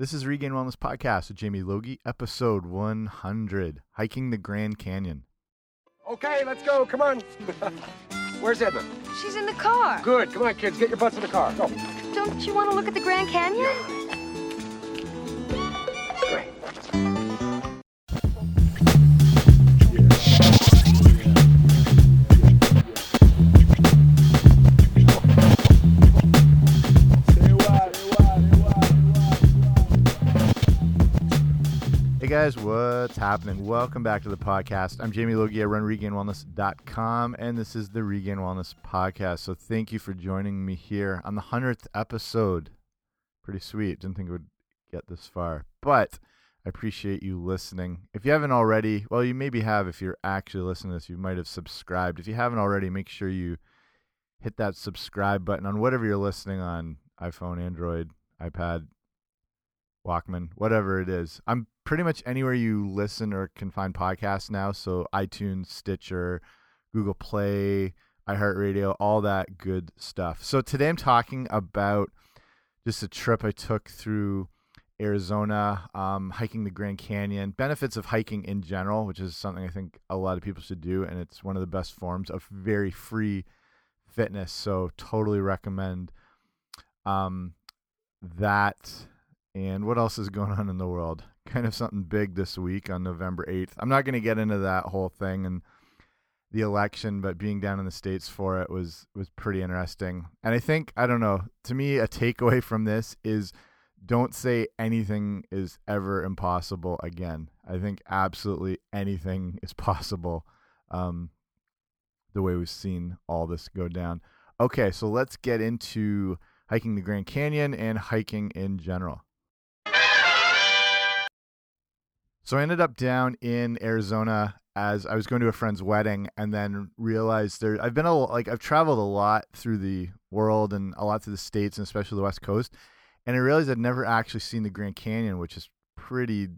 This is Regain Wellness Podcast with Jamie Logie, episode 100 Hiking the Grand Canyon. Okay, let's go. Come on. Where's Edna? She's in the car. Good. Come on, kids. Get your butts in the car. Go. Don't you want to look at the Grand Canyon? Great. Guys, what's happening? Welcome back to the podcast. I'm Jamie Logie. I run regainwellness.com, and this is the Regain Wellness Podcast. So thank you for joining me here on the 100th episode. Pretty sweet. Didn't think it would get this far, but I appreciate you listening. If you haven't already, well, you maybe have if you're actually listening to this, you might have subscribed. If you haven't already, make sure you hit that subscribe button on whatever you're listening on iPhone, Android, iPad, Walkman, whatever it is. I'm pretty much anywhere you listen or can find podcasts now. So iTunes, Stitcher, Google Play, iHeartRadio, all that good stuff. So today I'm talking about just a trip I took through Arizona, um, hiking the Grand Canyon, benefits of hiking in general, which is something I think a lot of people should do. And it's one of the best forms of very free fitness. So totally recommend um, that and what else is going on in the world? Kind of something big this week on November 8th. I'm not going to get into that whole thing and the election, but being down in the states for it was was pretty interesting. And I think I don't know, to me a takeaway from this is don't say anything is ever impossible again. I think absolutely anything is possible. Um the way we've seen all this go down. Okay, so let's get into hiking the Grand Canyon and hiking in general. So I ended up down in Arizona as I was going to a friend's wedding, and then realized there. I've been a like I've traveled a lot through the world and a lot through the states and especially the West Coast, and I realized I'd never actually seen the Grand Canyon, which is pretty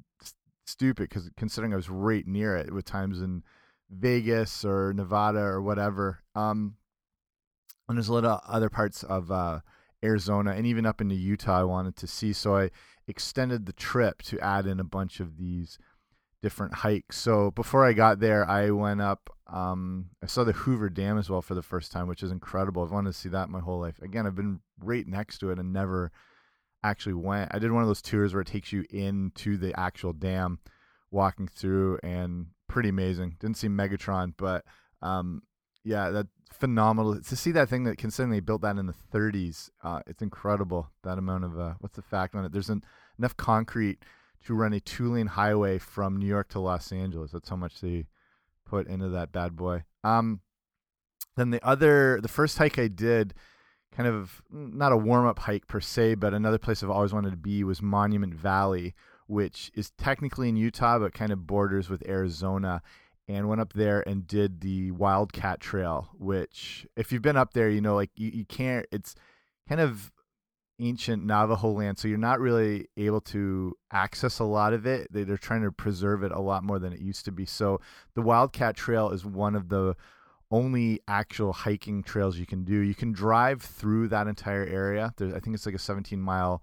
stupid because considering I was right near it with times in Vegas or Nevada or whatever. Um, and there's a lot of other parts of uh, Arizona and even up into Utah I wanted to see. So I extended the trip to add in a bunch of these different hikes. So before I got there, I went up. Um, I saw the Hoover Dam as well for the first time, which is incredible. I've wanted to see that my whole life. Again, I've been right next to it and never actually went. I did one of those tours where it takes you into the actual dam, walking through, and pretty amazing. Didn't see Megatron, but um, yeah, that phenomenal to see that thing that considering they built that in the 30s. Uh, it's incredible that amount of uh, what's the fact on it? There's an, enough concrete to run a two-lane highway from New York to Los Angeles. That's how much they put into that bad boy. Um, then the other, the first hike I did, kind of not a warm-up hike per se, but another place I've always wanted to be was Monument Valley, which is technically in Utah, but kind of borders with Arizona and went up there and did the Wildcat Trail, which if you've been up there, you know, like you, you can't, it's kind of ancient Navajo land, so you're not really able to access a lot of it. They, they're trying to preserve it a lot more than it used to be. So the Wildcat Trail is one of the only actual hiking trails you can do. You can drive through that entire area. There's, I think it's like a 17 mile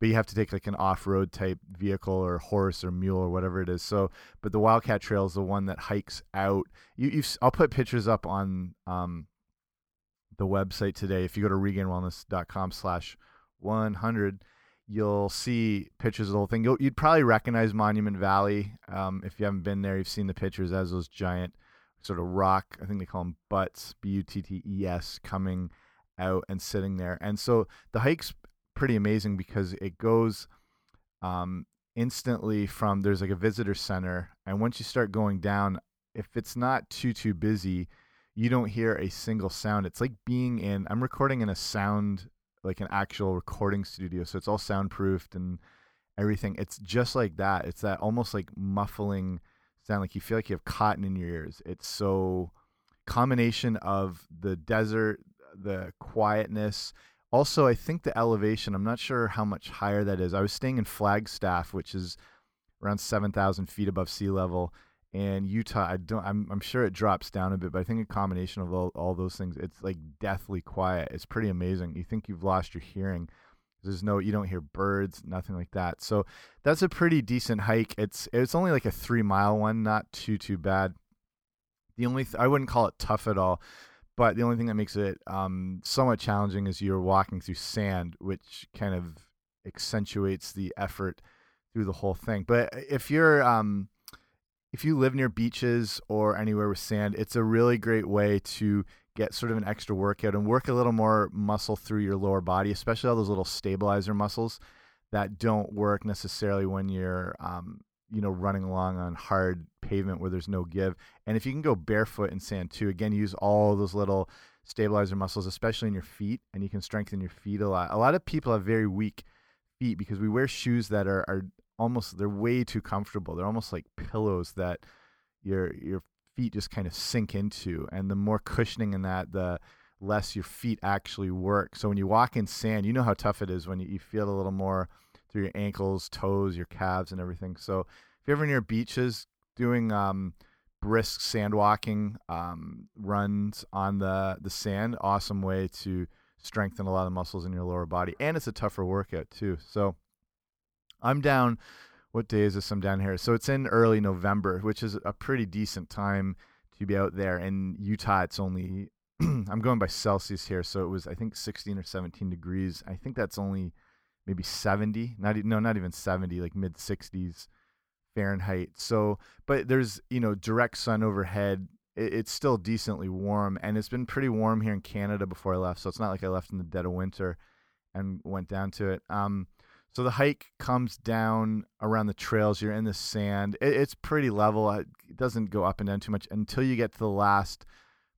but you have to take like an off-road type vehicle or horse or mule or whatever it is. So, but the Wildcat Trail is the one that hikes out. You, you've, I'll put pictures up on um, the website today. If you go to regainwellness.com slash 100, you'll see pictures of the whole thing. You'll, you'd probably recognize Monument Valley. Um, if you haven't been there, you've seen the pictures as those giant sort of rock, I think they call them butts, B-U-T-T-E-S, coming out and sitting there. And so the hike's pretty amazing because it goes um, instantly from there's like a visitor center, and once you start going down, if it's not too too busy, you don't hear a single sound. It's like being in. I'm recording in a sound like an actual recording studio, so it's all soundproofed and everything. It's just like that. It's that almost like muffling sound, like you feel like you have cotton in your ears. It's so combination of the desert, the quietness, also, I think the elevation, I'm not sure how much higher that is. I was staying in Flagstaff, which is around 7,000 feet above sea level. And Utah, I don't, I'm, I'm sure it drops down a bit, but I think a combination of all, all those things, it's like deathly quiet. It's pretty amazing. You think you've lost your hearing. There's no you don't hear birds, nothing like that. So that's a pretty decent hike. It's it's only like a three mile one, not too too bad. The only th- I wouldn't call it tough at all, but the only thing that makes it um, somewhat challenging is you're walking through sand, which kind of accentuates the effort through the whole thing. But if you're um, if you live near beaches or anywhere with sand, it's a really great way to get sort of an extra workout and work a little more muscle through your lower body, especially all those little stabilizer muscles that don't work necessarily when you're um, you know running along on hard pavement where there's no give. And if you can go barefoot in sand too, again use all those little stabilizer muscles, especially in your feet, and you can strengthen your feet a lot. A lot of people have very weak feet because we wear shoes that are, are almost they're way too comfortable. They're almost like pillows that your your feet just kind of sink into. And the more cushioning in that, the less your feet actually work. So when you walk in sand, you know how tough it is when you, you feel a little more through your ankles, toes, your calves, and everything. So if you're ever near beaches doing um, brisk sand walking um, runs on the the sand, awesome way to strengthen a lot of muscles in your lower body, and it's a tougher workout too. So I'm down. What day is this? I'm down here. So it's in early November, which is a pretty decent time to be out there. In Utah, it's only I'm going by Celsius here, so it was I think 16 or 17 degrees. I think that's only maybe 70, not no, not even 70, like mid 60s Fahrenheit. So, but there's you know direct sun overhead. it's still decently warm, and it's been pretty warm here in Canada before I left. So it's not like I left in the dead of winter and went down to it. Um, so the hike comes down around the trails. You're in the sand. It, it's pretty level. It doesn't go up and down too much until you get to the last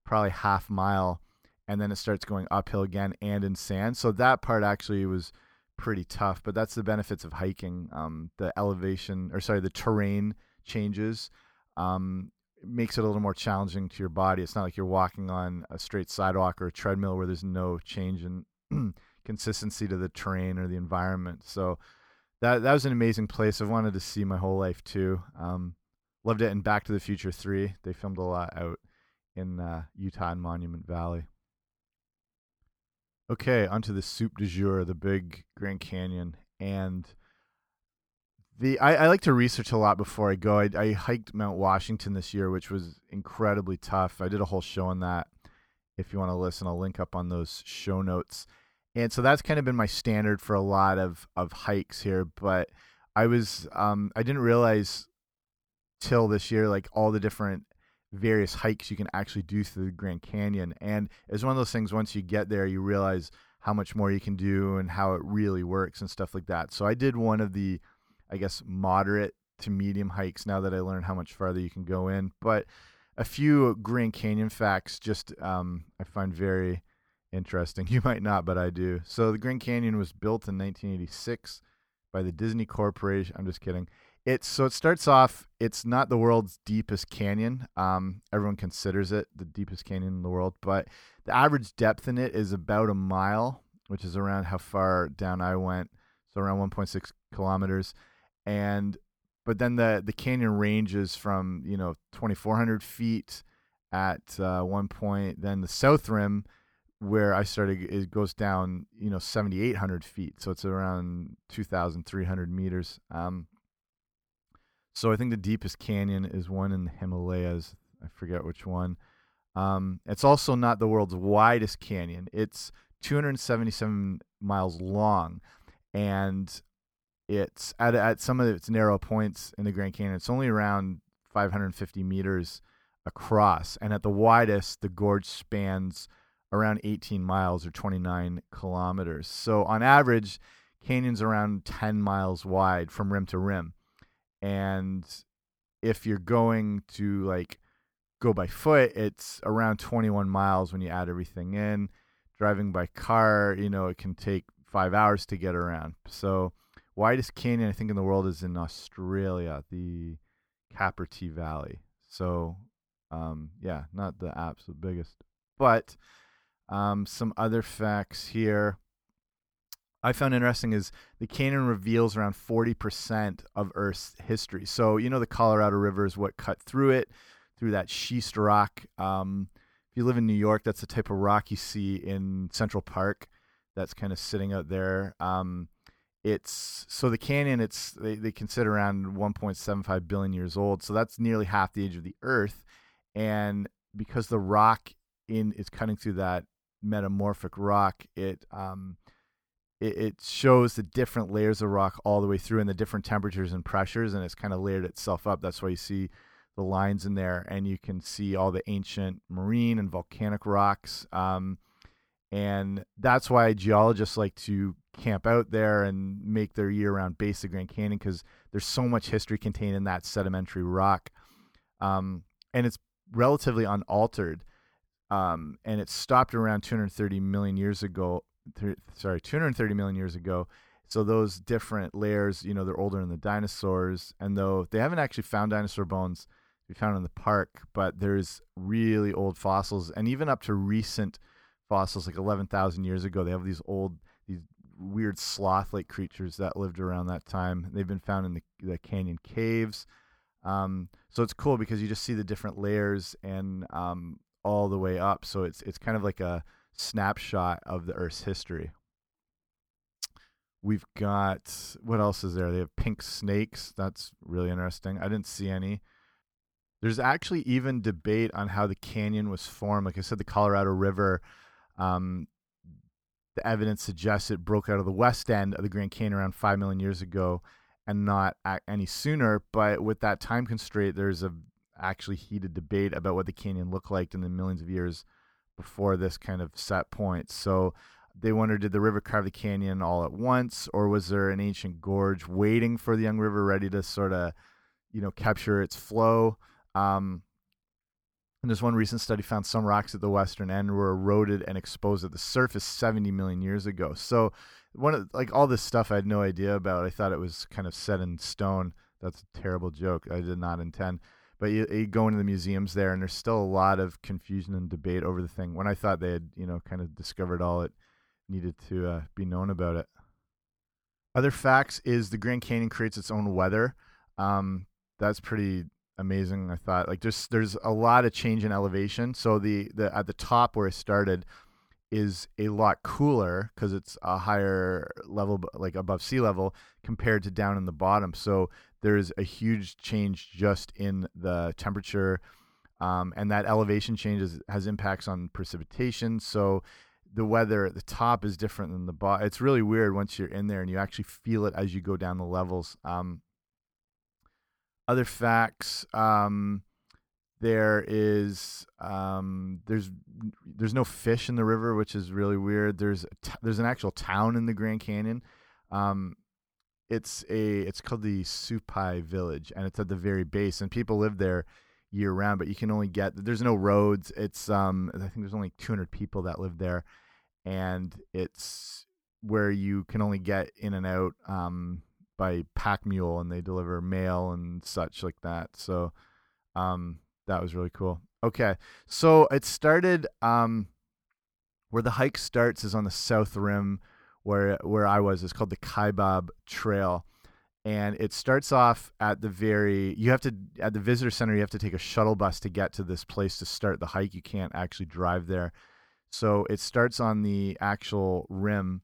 probably half mile, and then it starts going uphill again and in sand. So that part actually was pretty tough. But that's the benefits of hiking. Um, the elevation, or sorry, the terrain changes. Um, makes it a little more challenging to your body. It's not like you're walking on a straight sidewalk or a treadmill where there's no change in consistency to the terrain or the environment. So that that was an amazing place. I've wanted to see my whole life too. Um, loved it And Back to the Future Three. They filmed a lot out in uh, Utah and Monument Valley. Okay, onto the soup du jour, the big Grand Canyon, and the I, I like to research a lot before I go. I, I hiked Mount Washington this year, which was incredibly tough. I did a whole show on that. If you want to listen, I'll link up on those show notes and so that's kind of been my standard for a lot of of hikes here but i was um i didn't realize till this year like all the different various hikes you can actually do through the grand canyon and it's one of those things once you get there you realize how much more you can do and how it really works and stuff like that so i did one of the i guess moderate to medium hikes now that i learned how much farther you can go in but a few grand canyon facts just um, i find very interesting. You might not, but I do. So the Grand Canyon was built in 1986 by the Disney Corporation. I'm just kidding. It's so it starts off. It's not the world's deepest canyon. Um, everyone considers it the deepest canyon in the world, but the average depth in it is about a mile, which is around how far down I went. So around 1.6 kilometers, and but then the the canyon ranges from you know 2,400 feet at uh, one point. Then the south rim where I started, it goes down, you know, 7,800 feet. So it's around 2,300 meters. Um, so I think the deepest canyon is one in the Himalayas. I forget which one. Um, it's also not the world's widest canyon. It's 277 miles long, and it's at at some of its narrow points in the Grand Canyon. It's only around 550 meters across, and at the widest, the gorge spans around 18 miles or 29 kilometers. So on average, canyons around 10 miles wide from rim to rim. And if you're going to like go by foot, it's around 21 miles when you add everything in. Driving by car, you know, it can take five hours to get around. So, widest canyon I think in the world is in Australia, the Capertee Valley. So, um, yeah, not the absolute biggest, but um, some other facts here I found interesting is the canyon reveals around 40% of Earth's history. So, you know, the Colorado River is what cut through it, through that schist rock. Um, if you live in New York, that's the type of rock you see in Central Park that's kind of sitting out there. Um, it's so the canyon it's they, they consider around 1.75 billion years old so that's nearly half the age of the earth and because the rock in is cutting through that metamorphic rock it um it, it shows the different layers of rock all the way through and the different temperatures and pressures and it's kind of layered itself up that's why you see the lines in there and you can see all the ancient marine and volcanic rocks um, and that's why geologists like to camp out there and make their year-round base of Grand Canyon because there's so much history contained in that sedimentary rock, um, and it's relatively unaltered. Um, and it stopped around 230 million years ago. Th- sorry, 230 million years ago. So those different layers, you know, they're older than the dinosaurs, and though they haven't actually found dinosaur bones we found in the park, but there's really old fossils, and even up to recent fossils, like 11,000 years ago, they have these old these weird sloth-like creatures that lived around that time. They've been found in the, the canyon caves. Um, so it's cool because you just see the different layers and um, all the way up. So it's it's kind of like a snapshot of the Earth's history. We've got what else is there? They have pink snakes. That's really interesting. I didn't see any. There's actually even debate on how the canyon was formed. Like I said, the Colorado River um, the evidence suggests it broke out of the west end of the Grand Canyon around 5 million years ago and not any sooner. But with that time constraint, there's a actually heated debate about what the canyon looked like in the millions of years before this kind of set point. So they wonder did the river carve the canyon all at once, or was there an ancient gorge waiting for the young river ready to sort of, you know, capture its flow? Um, and there's one recent study found some rocks at the western end were eroded and exposed at the surface 70 million years ago. So one of like all this stuff I had no idea about. I thought it was kind of set in stone. That's a terrible joke. I did not intend. But you, you go into the museums there, and there's still a lot of confusion and debate over the thing. When I thought they had, you know, kind of discovered all it needed to uh, be known about it. Other facts is the Grand Canyon creates its own weather. Um, that's pretty amazing. I thought like just there's a lot of change in elevation. So the the at the top where I started is a lot cooler because it's a higher level, like above sea level, compared to down in the bottom. So there's a huge change just in the temperature, um, and that elevation changes has impacts on precipitation. So the weather at the top is different than the bottom. It's really weird once you're in there and you actually feel it as you go down the levels. Um, other facts. Um, there is um, there's there's no fish in the river, which is really weird. There's there's an actual town in the Grand Canyon. Um, it's a it's called the Supai Village, and it's at the very base, and people live there year round. But you can only get there's no roads. It's um I think there's only 200 people that live there, and it's where you can only get in and out um by pack mule and they deliver mail and such like that. So um, that was really cool. Okay, so it started um, where the hike starts is on the south rim where where I was. It's called the Kaibab Trail, and it starts off at the very. You have to at the visitor center. You have to take a shuttle bus to get to this place to start the hike. You can't actually drive there. So it starts on the actual rim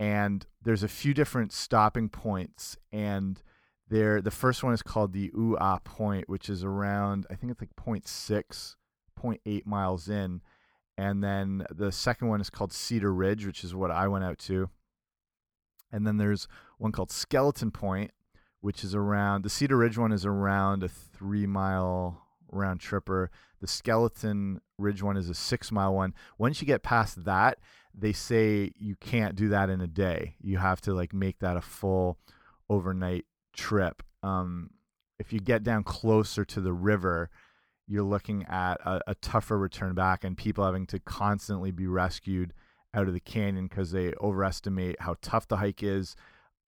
and there's a few different stopping points and there the first one is called the Ooh Aah point which is around I think it's like 0.6 0.8 miles in and then the second one is called Cedar Ridge which is what I went out to and then there's one called Skeleton Point which is around the Cedar Ridge one is around a 3 mile round tripper the Skeleton Ridge one is a 6 mile one once you get past that they say you can't do that in a day. You have to like make that a full overnight trip. Um, if you get down closer to the river, you're looking at a, a, tougher return back and people having to constantly be rescued out of the canyon because they overestimate how tough the hike is,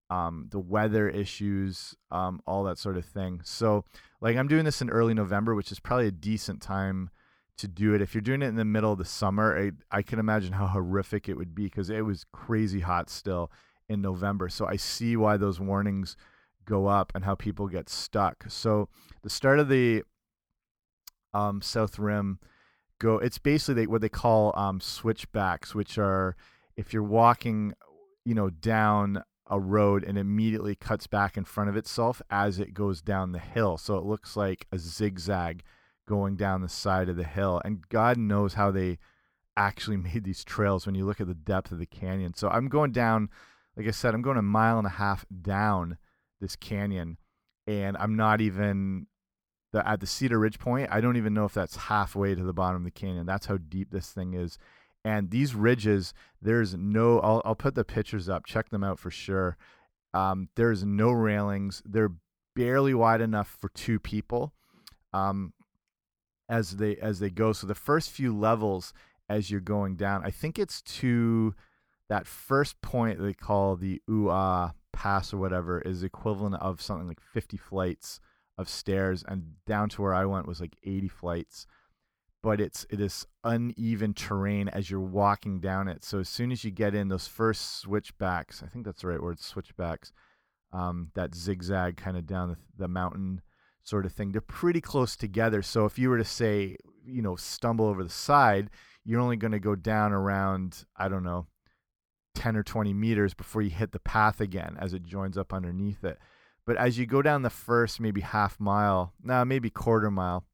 um, the weather issues, um, all that sort of thing. So, like, I'm doing this in early November, which is probably a decent time to do it. If you're doing it in the middle of the summer, I, I can imagine how horrific it would be because it was crazy hot still in November. So I see why those warnings go up and how people get stuck. So the start of the um, South Rim go. It's basically what they call um, switchbacks, which are if you're walking, you know, down a road and immediately cuts back in front of itself as it goes down the hill. So it looks like a zigzag going down the side of the hill. And God knows how they actually made these trails when you look at the depth of the canyon. So I'm going down, like I said, I'm going a mile and a half down this canyon, and I'm not even the, at the Cedar Ridge point. I don't even know if that's halfway to the bottom of the canyon. That's how deep this thing is. And these ridges, there's no. I'll, I'll put the pictures up. Check them out for sure. Um, there's no railings. They're barely wide enough for two people. Um, as they as they go. So the first few levels as you're going down, I think it's to that first point they call the Ooh Aah Pass or whatever is equivalent of something like 50 flights of stairs, and down to where I went was like 80 flights. But it's it is uneven terrain as you're walking down it. So as soon as you get in those first switchbacks, I think that's the right word, switchbacks. Um, that zigzag kind of down the, the mountain sort of thing. They're pretty close together. So if you were to say, you know, stumble over the side, you're only going to go down around, I don't know, 10 or 20 meters before you hit the path again as it joins up underneath it. But as you go down the first maybe half mile, now nah, maybe quarter mile,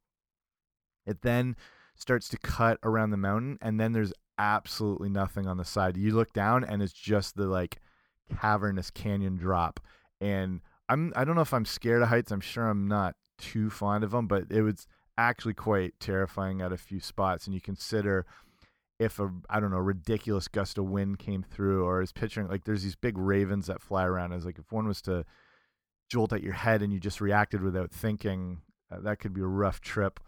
it then starts to cut around the mountain and then there's absolutely nothing on the side. You look down and it's just the like cavernous canyon drop. And I'm I don't know if I'm scared of heights. I'm sure I'm not too fond of them, but it was actually quite terrifying at a few spots. And you consider if a I don't know ridiculous gust of wind came through, or is picturing like there's these big ravens that fly around. As like if one was to jolt at your head and you just reacted without thinking, uh, that could be a rough trip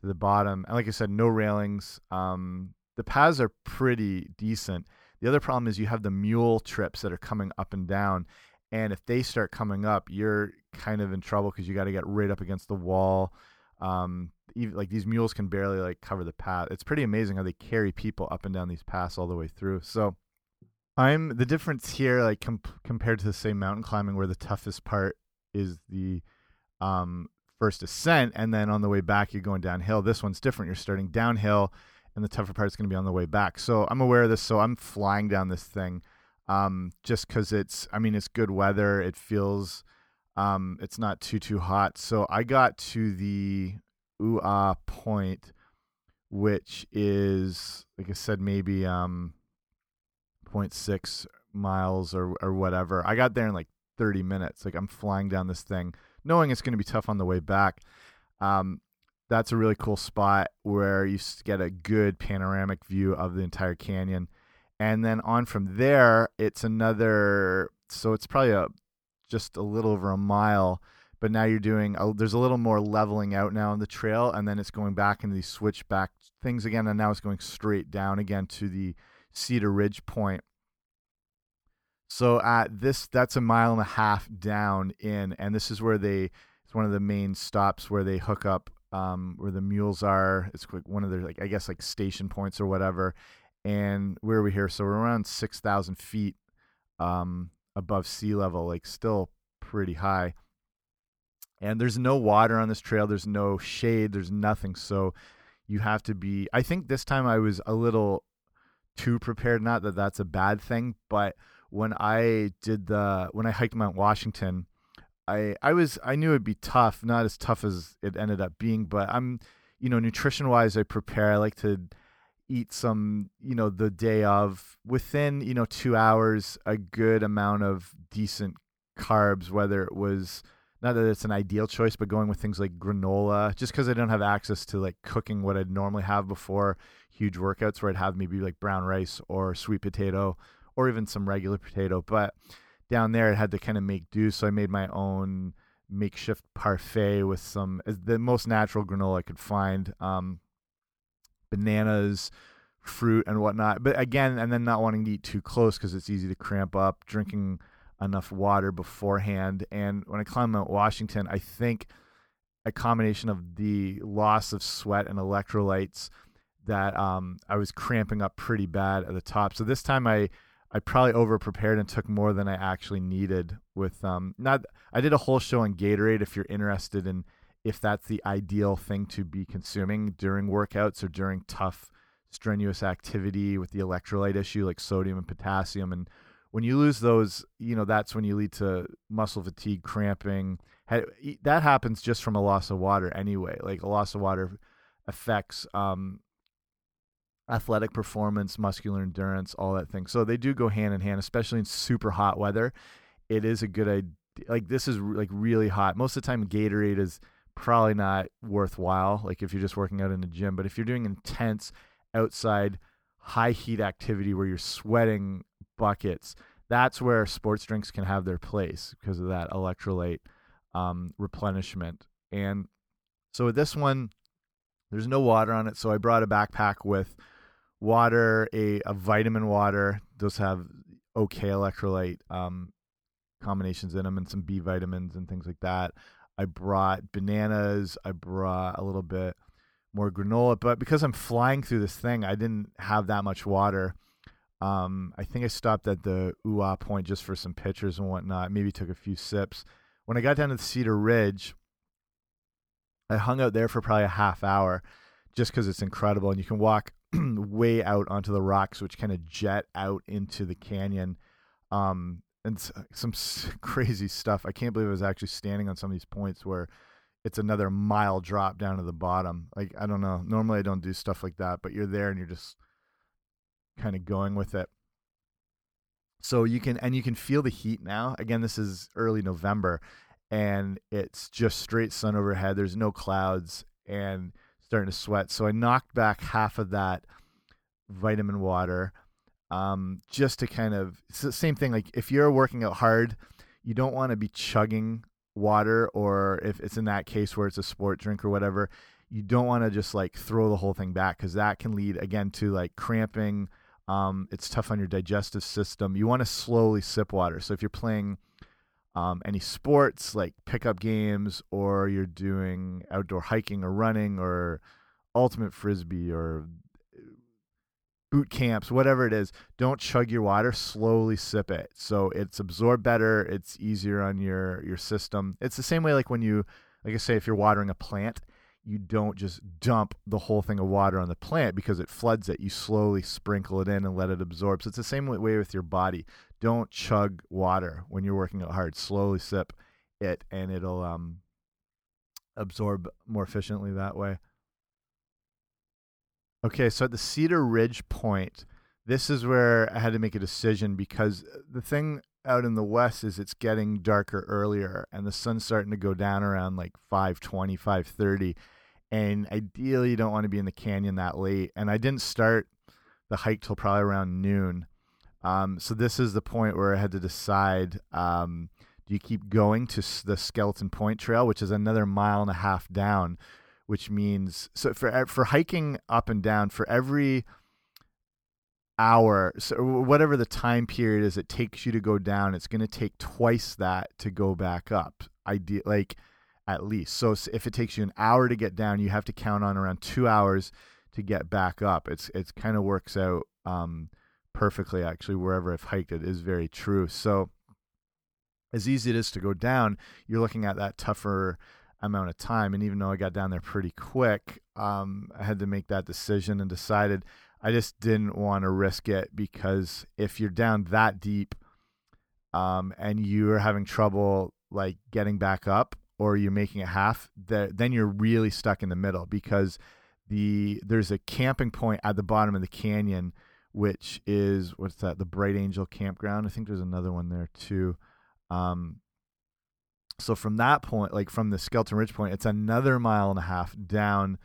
to the bottom. And like I said, no railings. Um, the paths are pretty decent. The other problem is you have the mule trips that are coming up and down, and if they start coming up, you're kind of in trouble because you got to get right up against the wall. Um, even, like these mules can barely like cover the path. It's pretty amazing how they carry people up and down these paths all the way through. So I'm the difference here, like com compared to the same mountain climbing, where the toughest part is the um, first ascent, and then on the way back you're going downhill. This one's different. You're starting downhill, and the tougher part is going to be on the way back. So I'm aware of this. So I'm flying down this thing um, just because it's, I mean, it's good weather. It feels, um, it's not too, too hot. So I got to the Ooh Aah point, which is, like I said, maybe um, 0.6 miles or, or whatever. I got there in like 30 minutes. Like I'm flying down this thing, knowing it's going to be tough on the way back. Um, that's a really cool spot where you get a good panoramic view of the entire canyon and then on from there it's another so it's probably a just a little over a mile but now you're doing a, there's a little more leveling out now on the trail and then it's going back into these switchback things again and now it's going straight down again to the cedar ridge point so at this that's a mile and a half down in and this is where they it's one of the main stops where they hook up um, where the mules are it's one of their like i guess like station points or whatever and where are we here? So we're around six thousand feet um, above sea level, like still pretty high. And there's no water on this trail. There's no shade. There's nothing. So you have to be. I think this time I was a little too prepared. Not that that's a bad thing, but when I did the when I hiked Mount Washington, I I was I knew it'd be tough. Not as tough as it ended up being, but I'm you know nutrition wise I prepare. I like to eat some, you know, the day of within, you know, two hours, a good amount of decent carbs, whether it was not that it's an ideal choice, but going with things like granola, just because I don't have access to like cooking what I'd normally have before huge workouts where I'd have maybe like brown rice or sweet potato or even some regular potato. But down there, it had to kind of make do. So I made my own makeshift parfait with some, the most natural granola I could find. Um, bananas, fruit, and whatnot. But again, and then not wanting to eat too close because it's easy to cramp up. Drinking enough water beforehand. And when I climbed Mount Washington, I think a combination of the loss of sweat and electrolytes that um, I was cramping up pretty bad at the top. So this time I I probably over prepared and took more than I actually needed with um not I did a whole show on Gatorade if you're interested in if that's the ideal thing to be consuming during workouts or during tough strenuous activity with the electrolyte issue like sodium and potassium. And when you lose those you know that's when you lead to muscle fatigue cramping. That happens just from a loss of water anyway. Like a loss of water affects um, athletic performance muscular endurance all that thing. So they do go hand in hand especially in super hot weather. It is a good idea like this is like really hot. Most of the time gatorade is probably not worthwhile like if you're just working out in the gym. But if you're doing intense outside high heat activity where you're sweating buckets, that's where sports drinks can have their place because of that electrolyte um, replenishment. And so with this one, there's no water on it, so I brought a backpack with water, a, a vitamin water. Those have okay electrolyte um, combinations in them, and some B vitamins and things like that. I brought bananas. I brought a little bit more granola. But because I'm flying through this thing, I didn't have that much water. Um, I think I stopped at the Ooh Aah point just for some pictures and whatnot. Maybe took a few sips. When I got down to the Cedar Ridge, I hung out there for probably a half hour just because it's incredible. And you can walk way out onto the rocks, which kind of jet out into the canyon. Um, and some crazy stuff. I can't believe I was actually standing on some of these points where it's another mile drop down to the bottom. Like I don't know. Normally I don't do stuff like that, but you're there and you're just kind of going with it. So you can and you can feel the heat now. Again, this is early November and it's just straight sun overhead. There's no clouds and starting to sweat. So I knocked back half of that vitamin water um, just to kind of it's the same thing like if you're working out hard, you don't want to be chugging water or if it's in that case where it's a sport drink or whatever you don't want to just like throw the whole thing back because that can lead again to like cramping um, it's tough on your digestive system you want to slowly sip water so if you're playing um, any sports like pickup games or you're doing outdoor hiking or running or ultimate frisbee or boot camps, whatever it is, don't chug your water. Slowly sip it, so it's absorbed better. It's easier on your your system. It's the same way like when you, like I say, if you're watering a plant, you don't just dump the whole thing of water on the plant because it floods it. You slowly sprinkle it in and let it absorb. So it's the same way with your body. Don't chug water when you're working out hard. Slowly sip it, and it'll um absorb more efficiently that way. Okay, so at the Cedar Ridge point, this is where I had to make a decision because the thing out in the west is it's getting darker earlier and the sun's starting to go down around like 520 530 and ideally you don't want to be in the canyon that late and i didn't start the hike till probably around noon. Um, so this is the point where i had to decide um, do you keep going to the skeleton point trail which is another mile and a half down which means so for for hiking up and down for every hour so whatever the time period is it takes you to go down it's going to take twice that to go back up idea like at least. So if it takes you an hour to get down you have to count on around 2 hours to get back up. It's it's kind of works out um, perfectly actually wherever I've hiked it is very true. So as easy it is to go down you're looking at that tougher amount of time. And even though I got down there pretty quick, um, I had to make that decision and decided I just didn't want to risk it because if you're down that deep um, and you're having trouble like getting back up or you're making it half, then you're really stuck in the middle because the there's a camping point at the bottom of the canyon which is what's that the bright angel campground? I think there's another one there too. Um, so from that point, like from the Skeleton Ridge point, it's another mile and a half down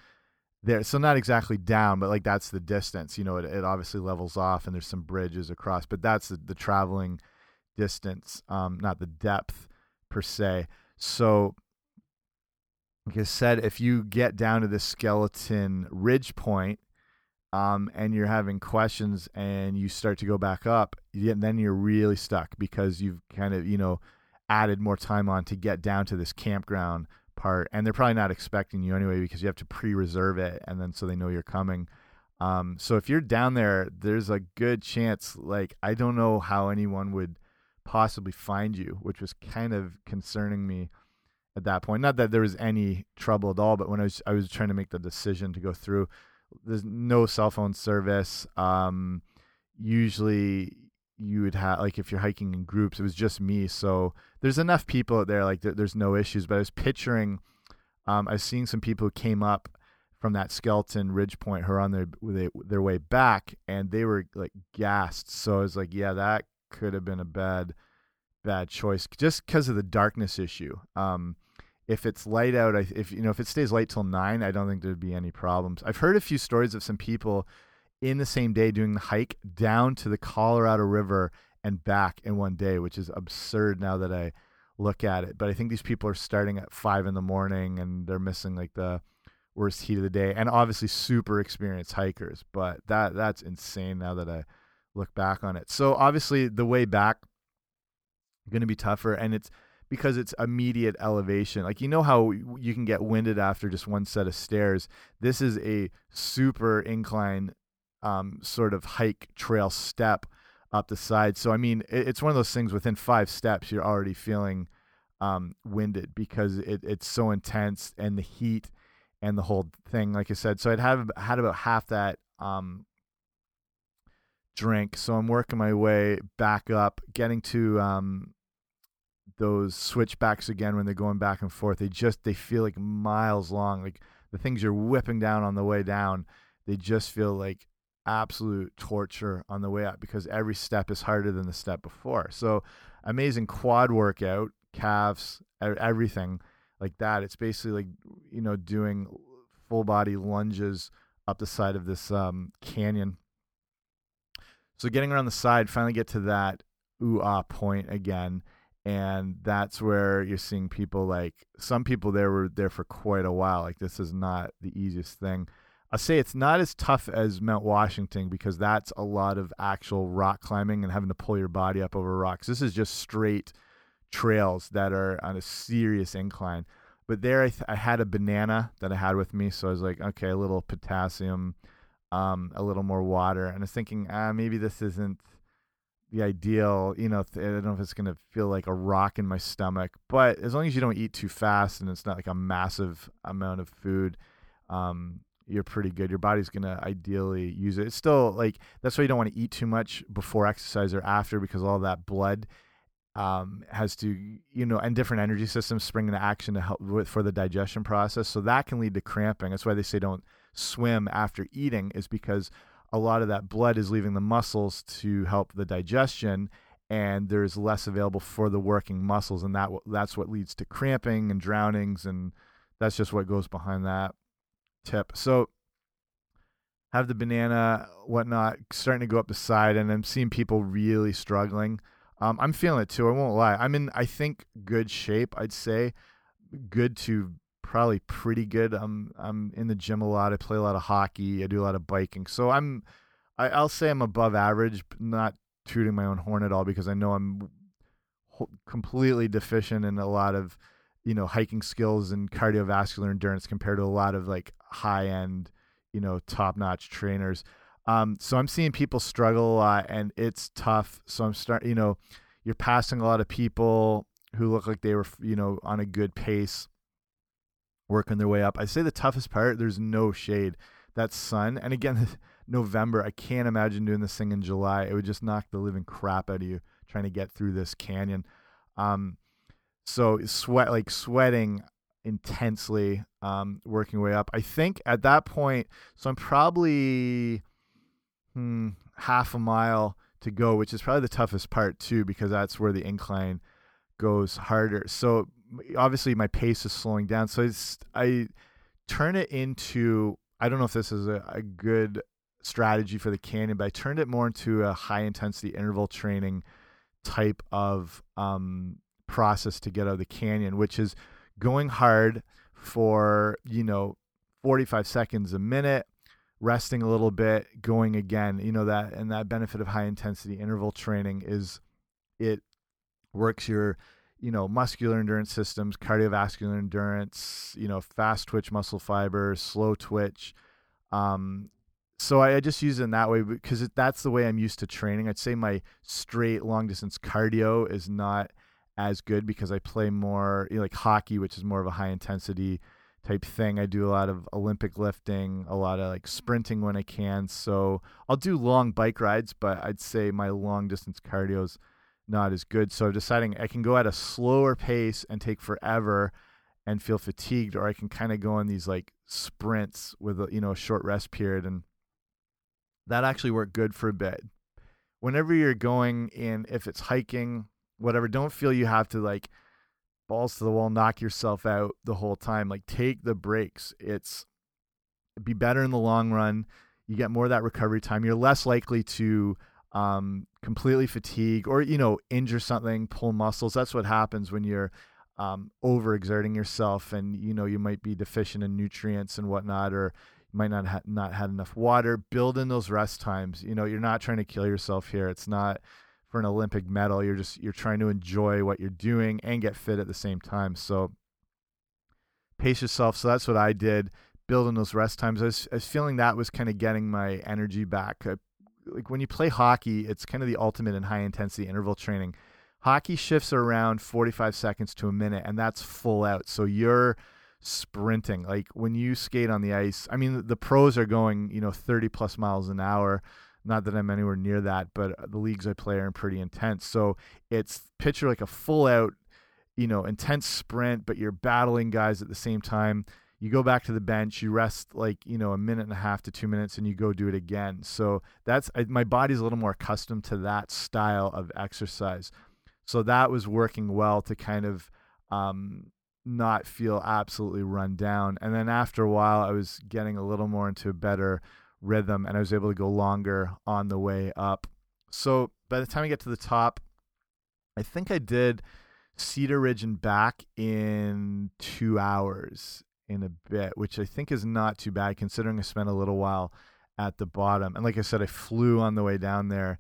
there. So not exactly down, but like that's the distance. You know, it, it obviously levels off and there's some bridges across, but that's the, the traveling distance, um, not the depth per se. So like I said, if you get down to the Skeleton Ridge point, um, and you're having questions and you start to go back up, then you're really stuck because you've kind of, you know, added more time on to get down to this campground part and they're probably not expecting you anyway because you have to pre-reserve it and then so they know you're coming um, so if you're down there there's a good chance like i don't know how anyone would possibly find you which was kind of concerning me at that point not that there was any trouble at all but when i was i was trying to make the decision to go through there's no cell phone service. Um, usually you would have like if you're hiking in groups, it was just me. So there's enough people out there like there, there's no issues. But I was picturing, um, I was seeing some people who came up from that skeleton ridge point who are on their their way back, and they were like gassed. So I was like, yeah, that could have been a bad bad choice just because of the darkness issue. Um, if it's light out, if you know if it stays light till nine, I don't think there'd be any problems. I've heard a few stories of some people in the same day doing the hike down to the Colorado River and back in one day, which is absurd now that I look at it. But I think these people are starting at five in the morning and they're missing like the worst heat of the day, and obviously super experienced hikers. But that that's insane now that I look back on it. So obviously the way back going to be tougher, and it's because it's immediate elevation. Like you know how you can get winded after just one set of stairs. This is a super incline um, sort of hike trail step up the side. So I mean, it, it's one of those things. Within five steps, you're already feeling um, winded because it, it's so intense and the heat and the whole thing. Like I said, so I'd have had about half that um, drink. So I'm working my way back up, getting to um, those switchbacks again when they're going back and forth. They just they feel like miles long. Like the things you're whipping down on the way down, they just feel like absolute torture on the way up because every step is harder than the step before. So amazing quad workout, calves, everything like that. It's basically like you know doing full body lunges up the side of this um, canyon. So getting around the side, finally get to that ooh ah point again and that's where you're seeing people like some people there were there for quite a while like this is not the easiest thing i say it's not as tough as mount washington because that's a lot of actual rock climbing and having to pull your body up over rocks this is just straight trails that are on a serious incline but there i, I had a banana that i had with me so i was like okay a little potassium um, a little more water and i was thinking ah maybe this isn't the ideal. You know, I don't know if it's gonna feel like a rock in my stomach, but as long as you don't eat too fast and it's not like a massive amount of food, um, you're pretty good. Your body's gonna ideally use it. It's still like that's why you don't want to eat too much before exercise or after because all that blood um, has to you know and different energy systems spring into action to help with for the digestion process. So that can lead to cramping. That's why they say don't swim after eating is because a lot of that blood is leaving the muscles to help the digestion and there's less available for the working muscles and that that's what leads to cramping and drownings and that's just what goes behind that tip so have the banana whatnot starting to go up the side and i'm seeing people really struggling um, i'm feeling it too i won't lie i'm in i think good shape i'd say good to probably pretty good. I'm I'm in the gym a lot. I play a lot of hockey. I do a lot of biking. So I'm I, I'll say I'm above average, not tooting my own horn at all because I know I'm completely deficient in a lot of you know hiking skills and cardiovascular endurance compared to a lot of like high end you know top notch trainers. Um, so I'm seeing people struggle a lot and it's tough. So I'm starting, you know, you're passing a lot of people who look like they were, you know, on a good pace working their way up. I say the toughest part, there's no shade. That sun, and again, November, I can't imagine doing this thing in July. It would just knock the living crap out of you trying to get through this canyon. Um, so sweat, like sweating intensely, um, working way up. I think at that point, so I'm probably hmm, half a mile to go, which is probably the toughest part too, because that's where the incline goes harder. So obviously my pace is slowing down. So I turn it into I don't know if this is a, a good strategy for the canyon, but I turned it more into a high intensity interval training type of um, process to get out of the canyon, which is going hard for you know 45 seconds a minute resting a little bit going again. You know that and that benefit of high intensity interval training is it works your you know muscular endurance systems cardiovascular endurance you know fast twitch muscle fibers slow twitch. Um, so I, just use it in that way because that's the way i'm used to training. I'd say my straight long distance cardio is not as good because i play more you know, like hockey which is more of a high intensity type thing. I do a lot of Olympic lifting, a lot of like sprinting when I can. So I'll do long bike rides, but I'd say my long distance cardio is not as good. So I'm deciding I can go at a slower pace and take forever and feel fatigued, or I can kind of go on these like sprints with a, you know a short rest period, and that actually worked good for a bit. Whenever you're going in, if it's hiking, whatever, don't feel you have to like balls to the wall, knock yourself out the whole time. Like take the breaks. It's be better in the long run. You get more of that recovery time. You're less likely to um, completely fatigue or you know injure something, pull muscles. That's what happens when you're um, overexerting yourself, and you know you might be deficient in nutrients and whatnot, or you might not ha not had enough water. Build in those rest times. You know you're not trying to kill yourself here. It's not for an Olympic medal. You're just you're trying to enjoy what you're doing and get fit at the same time. So pace yourself. So that's what I did. Building those rest times. I was, I was feeling that was kind of getting my energy back. I, like when you play hockey, it's kind of the ultimate in high intensity interval training. Hockey shifts are around 45 seconds to a minute, and that's full out. So you're sprinting. Like when you skate on the ice, I mean, the, the pros are going, you know, 30 plus miles an hour. Not that I'm anywhere near that, but the leagues I play are pretty intense. So it's picture like a full out, you know, intense sprint, but you're battling guys at the same time. You go back to the bench, you rest like, you know, a minute and a half to two minutes, and you go do it again. So that's my body's a little more accustomed to that style of exercise. So that was working well to kind of um, not feel absolutely run down. And then after a while, I was getting a little more into a better rhythm and I was able to go longer on the way up. So by the time I get to the top, I think I did Cedar Ridge and back in two hours in a bit, which I think is not too bad considering I spent a little while at the bottom. And like I said, I flew on the way down there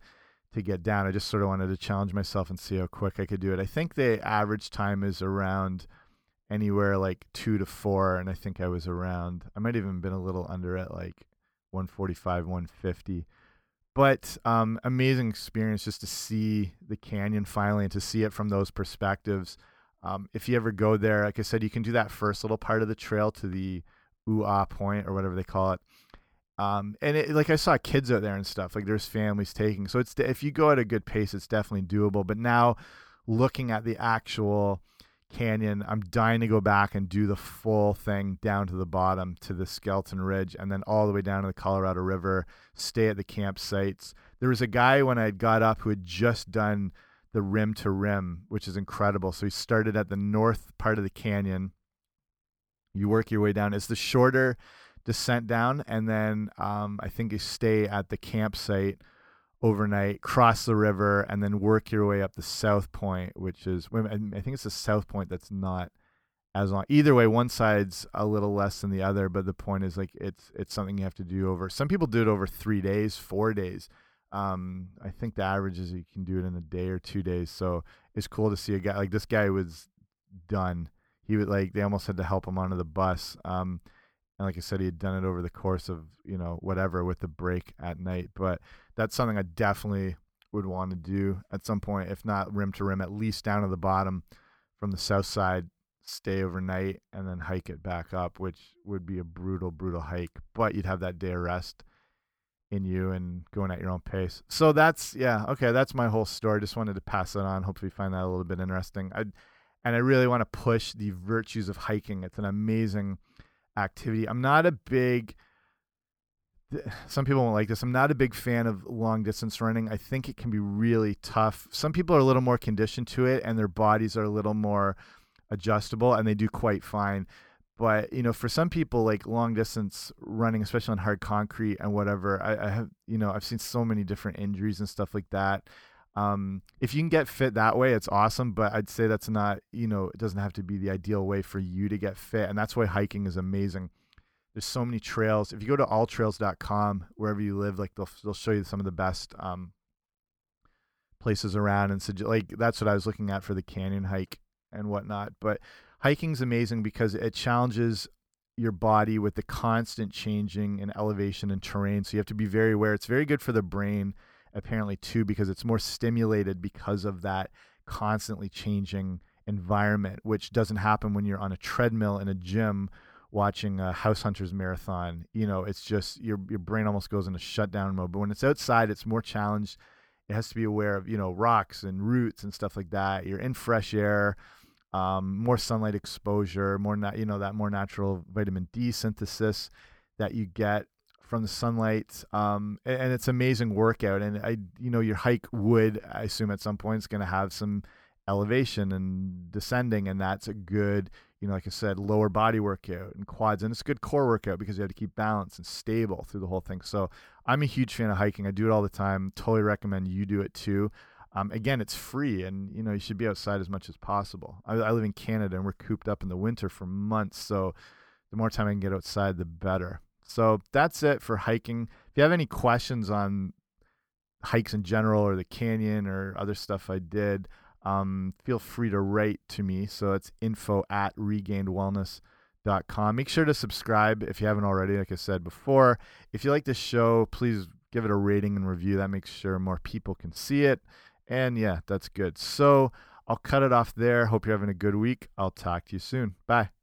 to get down. I just sort of wanted to challenge myself and see how quick I could do it. I think the average time is around anywhere like two to four, and I think I was around. I might even been a little under it, like 145, 150. But um, amazing experience just to see the canyon finally and to see it from those perspectives. Um, if you ever go there, like I said, you can do that first little part of the trail to the Ooh Point or whatever they call it. Um, and it, like I saw kids out there and stuff. Like there's families taking. So it's if you go at a good pace, it's definitely doable. But now, looking at the actual canyon. I'm dying to go back and do the full thing down to the bottom to the Skeleton Ridge and then all the way down to the Colorado River, stay at the campsites. There was a guy when I got up who had just done the rim to rim, which is incredible. So he started at the north part of the canyon. You work your way down. It's the shorter descent down, and then um, I think you stay at the campsite overnight, cross the river, and then work your way up the South Point, which is I think it's the South Point that's not as long. Either way, one side's a little less than the other, but the point is like it's it's something you have to do over. Some people do it over three days, four days. Um, I think the average is you can do it in a day or two days. So it's cool to see a guy like this guy was done. He would like they almost had to help him onto the bus. Um, and like I said, he had done it over the course of you know whatever with the break at night. But that's something I definitely would want to do at some point, if not rim to rim, at least down to the bottom from the south side, stay overnight, and then hike it back up, which would be a brutal, brutal hike. But you'd have that day of rest in you and going at your own pace. So that's yeah, okay, that's my whole story. Just wanted to pass it on. Hopefully, find that a little bit interesting. I and I really want to push the virtues of hiking. It's an amazing activity. I'm not a big some people won't like this. I'm not a big fan of long distance running. I think it can be really tough. Some people are a little more conditioned to it and their bodies are a little more adjustable and they do quite fine. But, you know, for some people like long distance running, especially on hard concrete and whatever, I, I have, you know, I've seen so many different injuries and stuff like that. Um, if you can get fit that way, it's awesome. But I'd say that's not, you know, it doesn't have to be the ideal way for you to get fit. And that's why hiking is amazing there's so many trails. If you go to alltrails.com, wherever you live, like they'll they'll show you some of the best um, places around, and so like that's what I was looking at for the canyon hike and whatnot. But hiking's amazing because it challenges your body with the constant changing in elevation and terrain. So you have to be very aware. It's very good for the brain, apparently too, because it's more stimulated because of that constantly changing environment, which doesn't happen when you're on a treadmill in a gym watching a House Hunters marathon. You know, it's just your your brain almost goes into shutdown mode. But when it's outside, it's more challenged. It has to be aware of you know rocks and roots and stuff like that. You're in fresh air, um, more sunlight exposure, more you know that more natural vitamin D synthesis that you get from the sunlight um, and, and, it's amazing workout and i you know your hike would i assume at some point is going to have some elevation and descending and that's a good you know like i said lower body workout and quads and it's a good core workout because you have to keep balance and stable through the whole thing. So i'm a huge fan of hiking. I do it all the time. Totally recommend you do it too. Um, again it's free and you know you should be outside as much as possible. I, I live in canada and we're cooped up in the winter for months so the more time i can get outside the better so that's it for hiking. If you have any questions on hikes in general or the canyon or other stuff I did, um, feel free to write to me. So it's info at regainedwellness.com. Make sure to subscribe if you haven't already, like I said before. If you like this show, please give it a rating and review. That makes sure more people can see it. And yeah, that's good. So I'll cut it off there. Hope you're having a good week. I'll talk to you soon. Bye.